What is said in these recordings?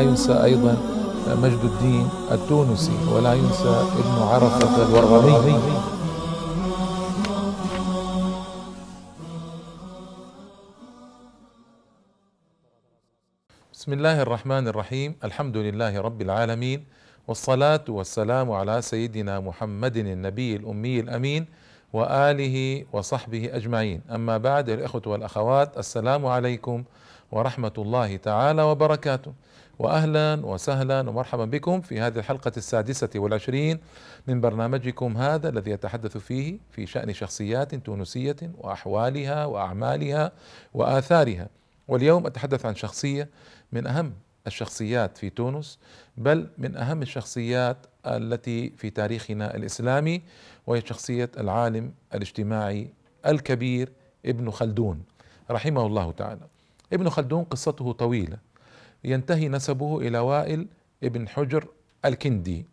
ينسى أيضا مجد الدين التونسي ولا ينسى ابن عرفة الورغمي بسم الله الرحمن الرحيم. الحمد لله رب العالمين والصلاة والسلام على سيدنا محمد النبي الأمي الأمين وآله وصحبه أجمعين. أما بعد الإخوة والأخوات السلام عليكم ورحمة الله تعالى وبركاته. وأهلا وسهلا ومرحبا بكم في هذه الحلقة السادسة والعشرين من برنامجكم هذا الذي يتحدث فيه في شأن شخصيات تونسية وأحوالها وأعمالها وآثارها. واليوم أتحدث عن شخصية من أهم الشخصيات في تونس بل من أهم الشخصيات التي في تاريخنا الإسلامي وهي شخصية العالم الاجتماعي الكبير ابن خلدون رحمه الله تعالى. ابن خلدون قصته طويلة ينتهي نسبه إلى وائل ابن حجر الكندي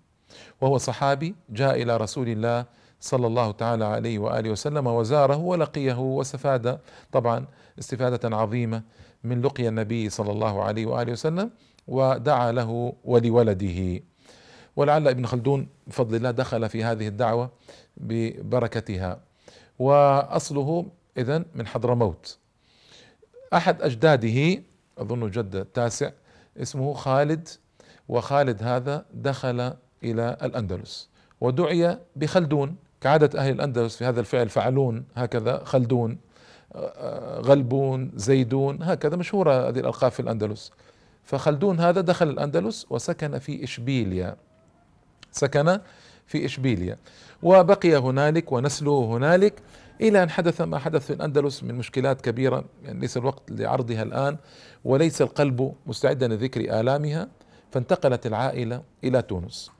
وهو صحابي جاء إلى رسول الله صلى الله تعالى عليه وآله وسلم وزاره ولقيه واستفاد طبعا استفادة عظيمة من لقي النبي صلى الله عليه وآله وسلم ودعا له ولولده. ولعل ابن خلدون بفضل الله دخل في هذه الدعوة ببركتها. وأصله إذن من حضرموت. أحد أجداده أظن جد التاسع اسمه خالد وخالد هذا دخل إلى الأندلس ودعي بخلدون كعادة أهل الأندلس في هذا الفعل فعلون هكذا خلدون غلبون زيدون هكذا مشهورة هذه الألقاب في الأندلس. فخلدون هذا دخل الأندلس وسكن في إشبيليا سكن في إشبيليا وبقي هنالك ونسله هنالك. إلى أن حدث ما حدث في الأندلس من مشكلات كبيرة يعني ليس الوقت لعرضها الآن وليس القلب مستعدا لذكر آلامها فانتقلت العائلة إلى تونس.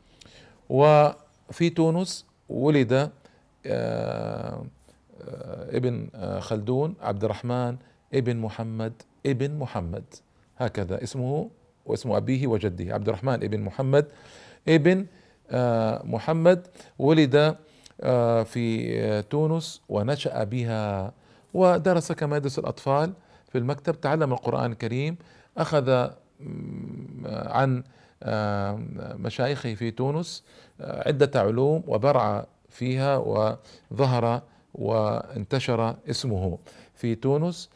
وفي تونس ولد ابن خلدون عبد الرحمن ابن محمد ابن محمد. هكذا اسمه واسم أبيه وجده عبد الرحمن ابن محمد ابن محمد. ولد في تونس ونشأ بها ودرس كما يدرس الأطفال في المكتب تعلم القرآن الكريم أخذ عن مشايخه في تونس عدة علوم وبرع فيها وظهر وانتشر اسمه في تونس.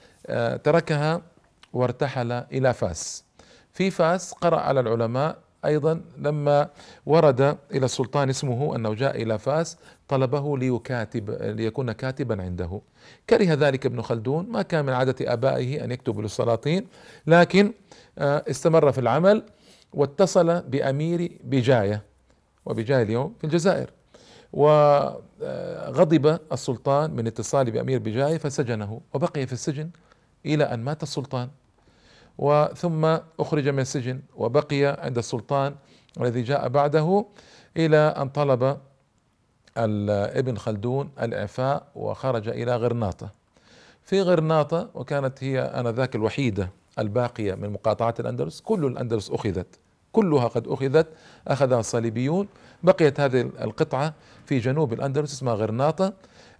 تركها وارتحل إلى فاس. في فاس قرأ على العلماء أيضا لما ورد إلى السلطان اسمه انه جاء إلى فاس طلبه ليكاتب ليكون كاتبا عنده. كره ذلك ابن خلدون ما كان من عادة آبائه أن يكتب للسلاطين لكن استمر في العمل واتصل بأمير بجاية وبجاية اليوم في الجزائر. وغضب السلطان من اتصال بأمير بجاية فسجنه وبقي في السجن إلى أن مات السلطان. وثم أخرج من السجن وبقي عند السلطان الذي جاء بعده إلى أن طلب ابن خلدون الإعفاء وخرج إلى غرناطة. في غرناطة وكانت هي آنذاك الوحيدة الباقية من مقاطعات الأندلس كل الأندلس أخذت كلها قد أخذت أخذها الصليبيون. بقيت هذه القطعة في جنوب الأندلس اسمها غرناطة.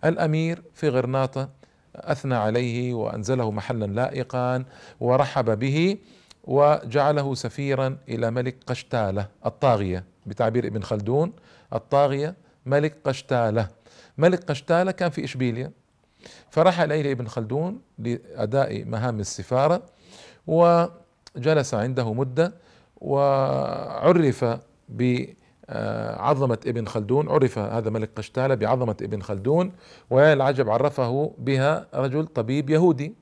الأمير في غرناطة أثنى عليه وأنزله محلا لائقا ورحب به وجعله سفيرا إلى ملك قشتالة الطاغية بتعبير ابن خلدون. الطاغية ملك قشتالة. ملك قشتالة كان في اشبيليا فرحل إليه ابن خلدون لأداء مهام السفارة وجلس عنده مدة وعرف بعظمة ابن خلدون عرف هذا ملك قشتالة بعظمة ابن خلدون ويا العجب عرفه بها رجل طبيب يهودي.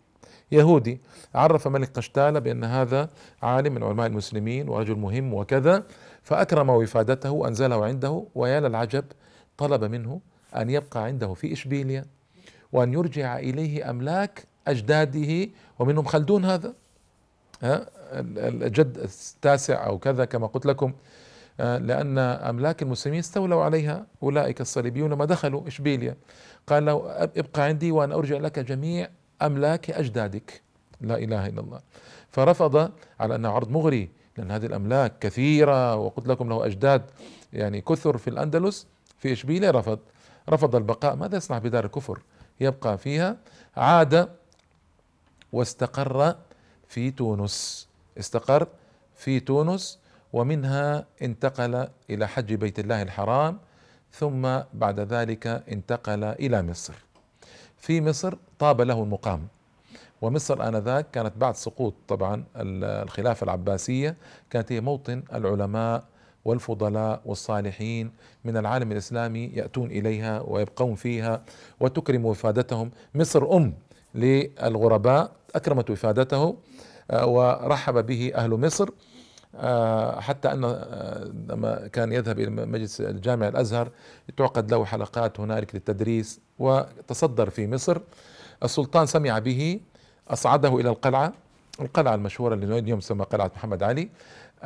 يهودي. عرف ملك قشتالة بأن هذا عالم من علماء المسلمين ورجل مهم وكذا فأكرم وفادته وأنزله عنده ويا للعجب طلب منه أن يبقى عنده في إشبيليا وأن يرجع إليه أملاك أجداده ومنهم خلدون هذا. الجد التاسع أو كذا كما قلت لكم. لأن أملاك المسلمين استولوا عليها أولئك الصليبيون لما دخلوا إشبيليا. قال له ابقى عندي وأنا أرجع لك جميع أملاك أجدادك. لا إله إلا الله. فرفض على أنه عرض مغري لأن هذه الأملاك كثيرة وقلت لكم له أجداد يعني كثر في الأندلس في إشبيليا رفض. رفض البقاء. ماذا يصنع بدار الكفر؟ يبقى فيها عاد واستقر في تونس. استقر في تونس ومنها انتقل إلى حج بيت الله الحرام ثم بعد ذلك انتقل إلى مصر. في مصر طاب له المقام ومصر آنذاك كانت بعد سقوط طبعا الخلافة العباسية كانت هي موطن العلماء والفضلاء والصالحين من العالم الإسلامي يأتون إليها ويبقون فيها وتكرم وفادتهم. مصر أم للغرباء أكرمت وفادته آه، ورحب به أهل مصر. حتى أن آه، لما كان يذهب إلى مجلس الجامع الأزهر تعقد له حلقات هنالك للتدريس وتصدر في مصر. السلطان سمع به أصعده إلى القلعة القلعة المشهورة اللي اليوم تسمى قلعة محمد علي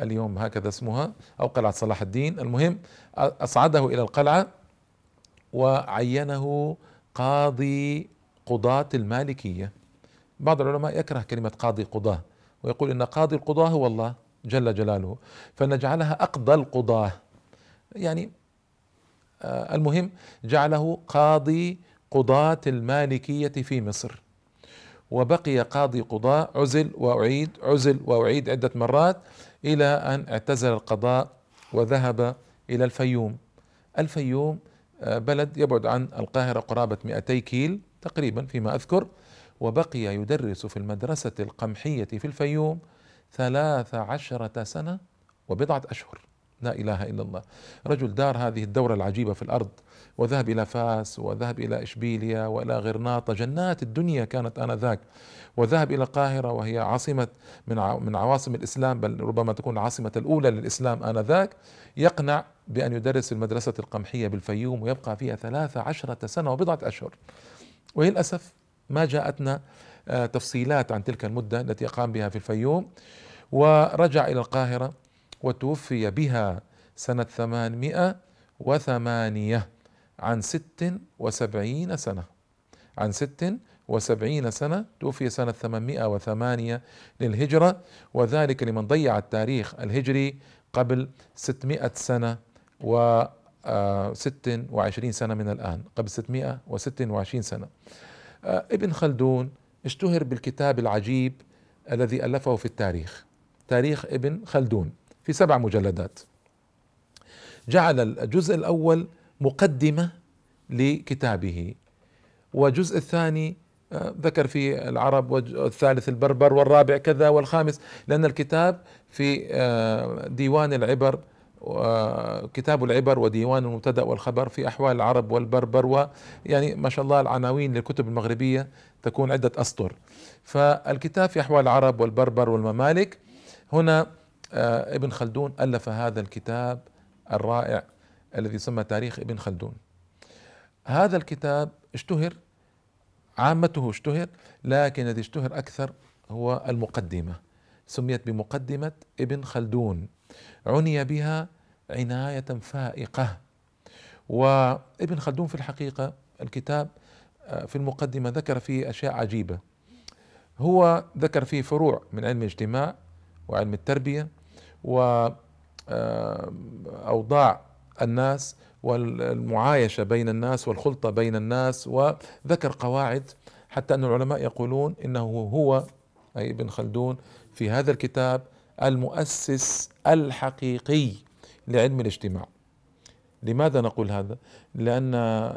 اليوم هكذا اسمها أو قلعة صلاح الدين. المهم أصعده إلى القلعة وعينه قاضي قضاة المالكية. بعض العلماء يكره كلمة قاضي قضاة ويقول إن قاضي القضاة هو الله. جل جلاله فنجعلها أقضى القضاة. يعني آه المهم جعله قاضي قضاة المالكية في مصر. وبقي قاضي قضاء عزل وأعيد عزل وأعيد عدة مرات إلى أن اعتزل القضاء وذهب إلى الفيوم. الفيوم آه، بلد يبعد عن القاهرة قرابة 200 كيل تقريبا فيما أذكر. وبقي يدرس في المدرسة القمحية في الفيوم ثلاث عشرة سنة وبضعة أشهر. لا إله إلا الله. رجل دار هذه الدورة العجيبة في الأرض وذهب إلى فاس وذهب إلى إشبيليا وإلى غرناطة. جنات الدنيا كانت آنذاك. وذهب إلى القاهرة وهي عاصمة من من عواصم الإسلام بل ربما تكون العاصمة الأولى للإسلام آنذاك. يقنع بأن يدرس المدرسة القمحية بالفيوم ويبقى فيها ثلاث عشرة سنة وبضعة أشهر. وللأسف ما جاءتنا آه، تفصيلات عن تلك المدة التي أقام بها في الفيوم. ورجع إلى القاهرة وتوفي بها سنة ثمانمائة وثمانية عن ست وسبعين سنة. عن ست وسبعين سنة توفي سنة ثمانمائة وثمانية للهجرة وذلك لمن ضيع التاريخ الهجري قبل ستمائة سنة و آه، ست وعشرين سنة من الآن قبل ستمائة وست وعشرين سنة. آه، ابن خلدون اشتهر بالكتاب العجيب الذي ألفه في التاريخ. تاريخ ابن خلدون في سبع مجلدات. جعل الجزء الأول مقدمة لكتابه والجزء الثاني آه، ذكر في العرب والثالث البربر والرابع كذا والخامس لأن الكتاب في آه، ديوان العبر كتاب العبر وديوان المبتدأ والخبر في أحوال العرب والبربر ويعني ما شاء الله العناوين للكتب المغربية تكون عدة أسطر. فالكتاب في أحوال العرب والبربر والممالك هنا آه، ابن خلدون ألف هذا الكتاب الرائع الذي يسمى تاريخ ابن خلدون. هذا الكتاب اشتهر عامته اشتهر لكن الذي اشتهر أكثر هو المقدمة. سميت بمقدمة ابن خلدون. عني بها عناية فائقة. وابن خلدون في الحقيقة الكتاب آه، في المقدمة ذكر فيه أشياء عجيبة. هو ذكر فيه فروع من علم الاجتماع وعلم التربية واوضاع آه، الناس والمعايشة بين الناس والخلطة بين الناس وذكر قواعد حتى أن العلماء يقولون إنه هو أي ابن خلدون في هذا الكتاب المؤسس الحقيقي لعلم الاجتماع. لماذا نقول هذا؟ لأن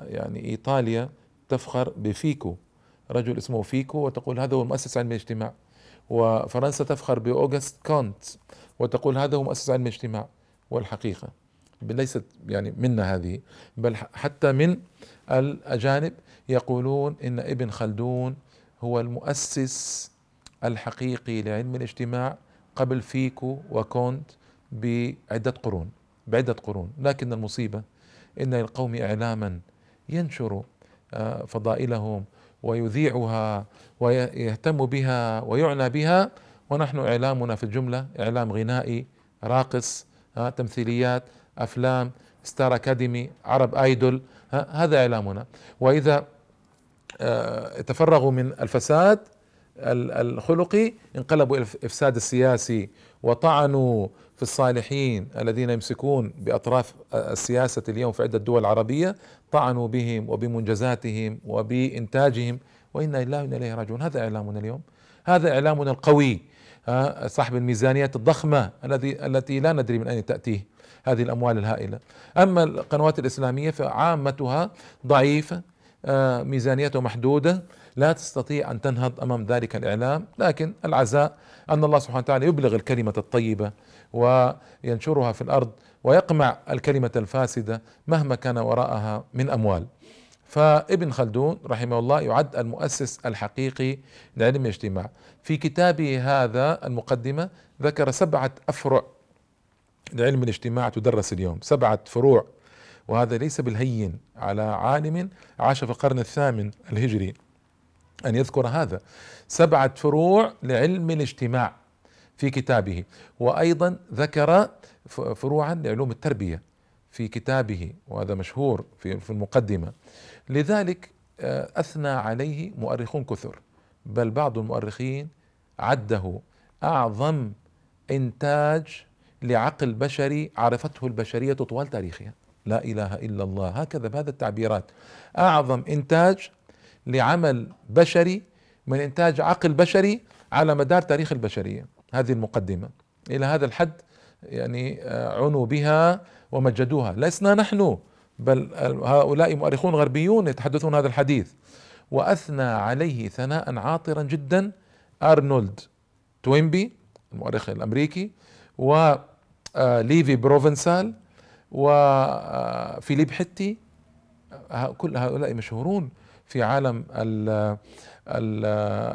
يعني إيطاليا تفخر بفيكو رجل اسمه فيكو وتقول هذا هو مؤسس علم الاجتماع. وفرنسا تفخر بأوغست كونت وتقول هذا هو مؤسس علم الاجتماع والحقيقة. ليست يعني منا هذه بل حتى من الأجانب يقولون إن ابن خلدون هو المؤسس الحقيقي لعلم الاجتماع قبل فيكو وكونت بعدة قرون بعدة قرون. لكن المصيبة إن للقوم إعلاما ينشر آه، فضائلهم ويذيعها ويهتم بها ويعنى بها. ونحن إعلامنا في الجملة إعلام غنائي راقص آه، تمثيليات أفلام ستار أكاديمي عرب آيدول آه، هذا إعلامنا. وإذا تفرغوا من الفساد الخلقي انقلبوا إلى الإفساد السياسي وطعنوا في الصالحين الذين يمسكون بأطراف السياسة اليوم في عدة دول عربية طعنوا بهم وبمنجزاتهم وبإنتاجهم وإنا لله وإنا إليه راجعون. هذا إعلامنا اليوم. هذا إعلامنا القوي صاحب الميزانيات الضخمة الذي التي لا ندري من أين تأتيه هذه الأموال الهائلة. أما القنوات الإسلامية فعامتها ضعيفة آه، ميزانيته محدودة لا تستطيع أن تنهض أمام ذلك الإعلام. لكن العزاء أن الله سبحانه وتعالى يبلغ الكلمة الطيبة وينشرها في الأرض ويقمع الكلمة الفاسدة مهما كان وراءها من أموال. فابن خلدون رحمه الله يعد المؤسس الحقيقي لعلم الاجتماع. في كتابه هذا المقدمة ذكر سبعة أفرع لعلم الاجتماع تدرس اليوم. سبعة فروع وهذا ليس بالهين على عالم عاش في القرن الثامن الهجري أن يذكر هذا. سبعة فروع لعلم الاجتماع. في كتابه. وأيضا ذكر فروعا لعلوم التربية في كتابه وهذا مشهور في المقدمة. لذلك آه، أثنى عليه مؤرخون كثر بل بعض المؤرخين عده. أعظم إنتاج لعقل بشري عرفته البشرية طوال تاريخها. لا إله إلا الله. هكذا بهذا التعبيرات. أعظم إنتاج لعمل بشري من إنتاج عقل بشري على مدار تاريخ البشرية. هذه المقدمة. إلى هذا الحد يعني آه، عنوا بها ومجدوها. لسنا نحن بل هؤلاء مؤرخون غربيون يتحدثون هذا الحديث. وأثنى عليه ثناء عاطرا جدا أرنولد توينبي المؤرخ الأمريكي وليفي آه، بروفنسال وفيليب حتي. كل هؤلاء مشهورون في عالم ال ال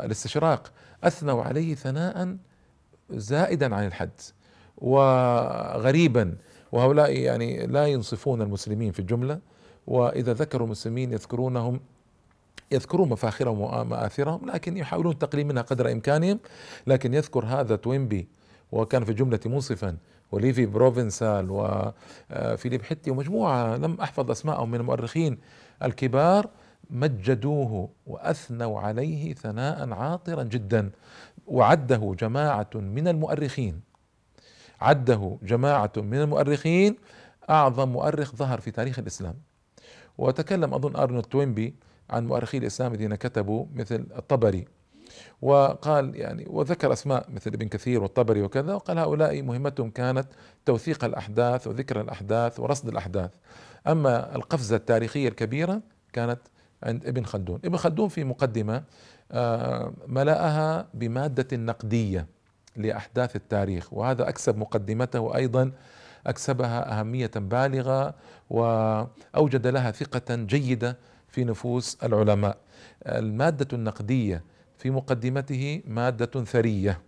الاستشراق. أثنوا عليه ثناء زائدا عن الحد وغريبا. وهؤلاء يعني لا ينصفون المسلمين في الجملة. وإذا ذكروا المسلمين يذكرونهم يذكرون مفاخرهم ومآثرهم لكن يحاولون التقليل منها قدر إمكانهم. لكن يذكر هذا توينبي وكان في الجملة منصفا وليفي بروفنسال وفيليب حتي ومجموعة لم أحفظ أسماءهم من المؤرخين الكبار مجدوه وأثنوا عليه ثناء عاطرا جدا. وعده جماعة من المؤرخين. عده جماعة من المؤرخين أعظم مؤرخ ظهر في تاريخ الإسلام. وتكلم أظن أرنولد توينبي عن مؤرخي الإسلام الذين كتبوا مثل الطبري. وقال يعني وذكر أسماء مثل ابن كثير والطبري وكذا وقال هؤلاء مهمتهم كانت توثيق الأحداث وذكر الأحداث ورصد الأحداث. أما القفزة التاريخية الكبيرة كانت عند ابن خلدون. ابن خلدون في مقدمة ملأها بمادة نقدية لأحداث التاريخ وهذا أكسب مقدمته أيضا أكسبها أهمية بالغة وأوجد لها ثقة جيدة في نفوس العلماء. المادة النقدية في مقدمته مادة ثرية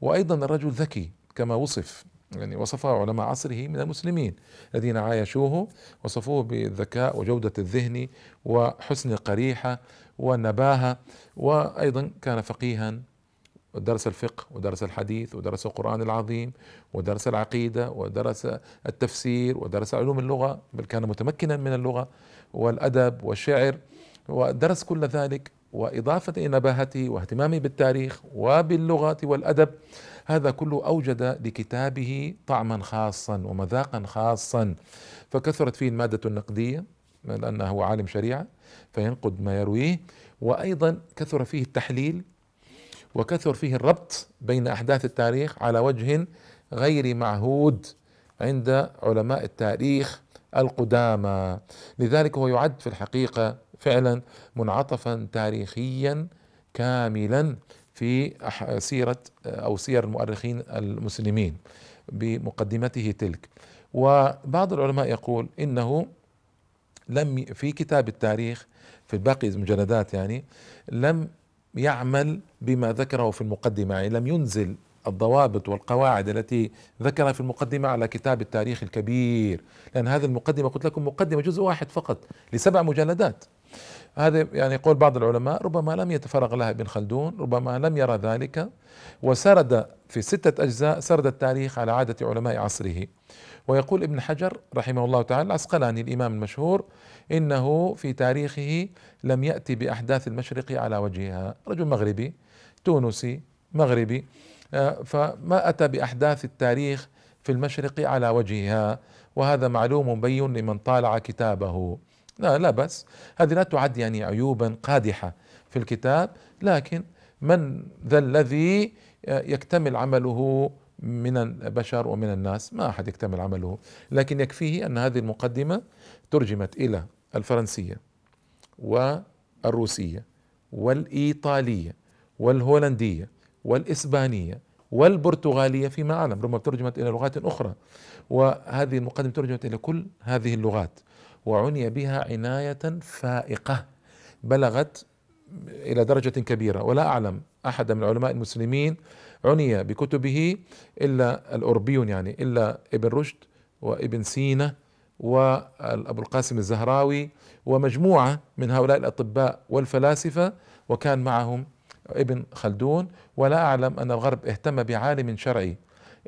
وأيضا الرجل ذكي كما وصف يعني وصفه علماء عصره من المسلمين الذين عايشوه وصفوه بالذكاء وجودة الذهن وحسن القريحة والنباهة وأيضا كان فقيها ودرس الفقه ودرس الحديث ودرس القرآن العظيم ودرس العقيدة ودرس التفسير ودرس علوم اللغة بل كان متمكنا من اللغة والأدب والشعر ودرس كل ذلك وإضافة إلى نباهته واهتمامه بالتاريخ وباللغة والأدب. هذا كله أوجد لكتابه طعما خاصا ومذاقا خاصا فكثرت فيه المادة النقدية لأنه عالم شريعة فينقد ما يرويه. وأيضا كثر فيه التحليل وكثر فيه الربط بين أحداث التاريخ على وجه غير معهود عند علماء التاريخ القدامى. لذلك هو يعد في الحقيقة فعلا منعطفا تاريخيا كاملا في سيرة أو سير المؤرخين المسلمين بمقدمته تلك. وبعض العلماء يقول إنه لم في كتاب التاريخ في باقي المجلدات يعني لم يعمل بما ذكره في المقدمة يعني لم ينزل الضوابط والقواعد التي ذكرها في المقدمة على كتاب التاريخ الكبير. لأن هذه المقدمة قلت لكم مقدمة جزء واحد فقط لسبع مجلدات هذا يعني يقول بعض العلماء ربما لم يتفرغ لها ابن خلدون ربما لم يرى ذلك وسرد في ستة أجزاء سرد التاريخ على عادة علماء عصره. ويقول ابن حجر رحمه الله تعالى العسقلاني الإمام المشهور إنه في تاريخه لم يأتي بأحداث المشرق على وجهها. رجل مغربي تونسي مغربي آه، فما أتى بأحداث التاريخ في المشرق على وجهها؟ وهذا معلوم مبين لمن طالع كتابه. لا لا بس هذه لا تعد يعني عيوبا قادحة في الكتاب لكن من ذا الذي يكتمل عمله من البشر ومن الناس. ما أحد يكتمل عمله لكن يكفيه أن هذه المقدمة ترجمت إلى الفرنسية والروسية والإيطالية والهولندية والإسبانية والبرتغالية فيما أعلم. ربما ترجمت إلى لغات أخرى وهذه المقدمة ترجمت إلى كل هذه اللغات وعني بها عناية فائقة بلغت إلى درجة كبيرة. ولا أعلم أحد من العلماء المسلمين عني بكتبه إلا الأوروبيون يعني إلا ابن رشد وابن سينا وأبو القاسم الزهراوي ومجموعة من هؤلاء الأطباء والفلاسفة وكان معهم ابن خلدون. ولا أعلم أن الغرب اهتم بعالم شرعي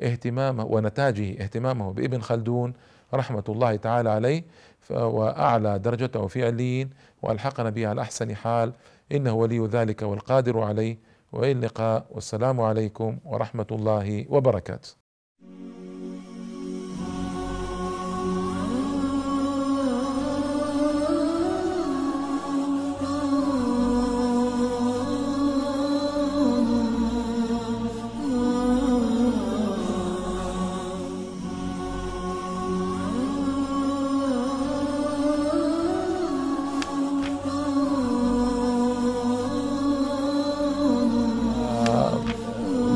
اهتمامه ونتاجه اهتمامه بابن خلدون رحمة الله تعالى عليه وأعلى درجته في عليين وألحقنا به على أحسن حال. إنه ولي ذلك والقادر عليه. وإلى اللقاء. والسلام عليكم ورحمة الله وبركاته.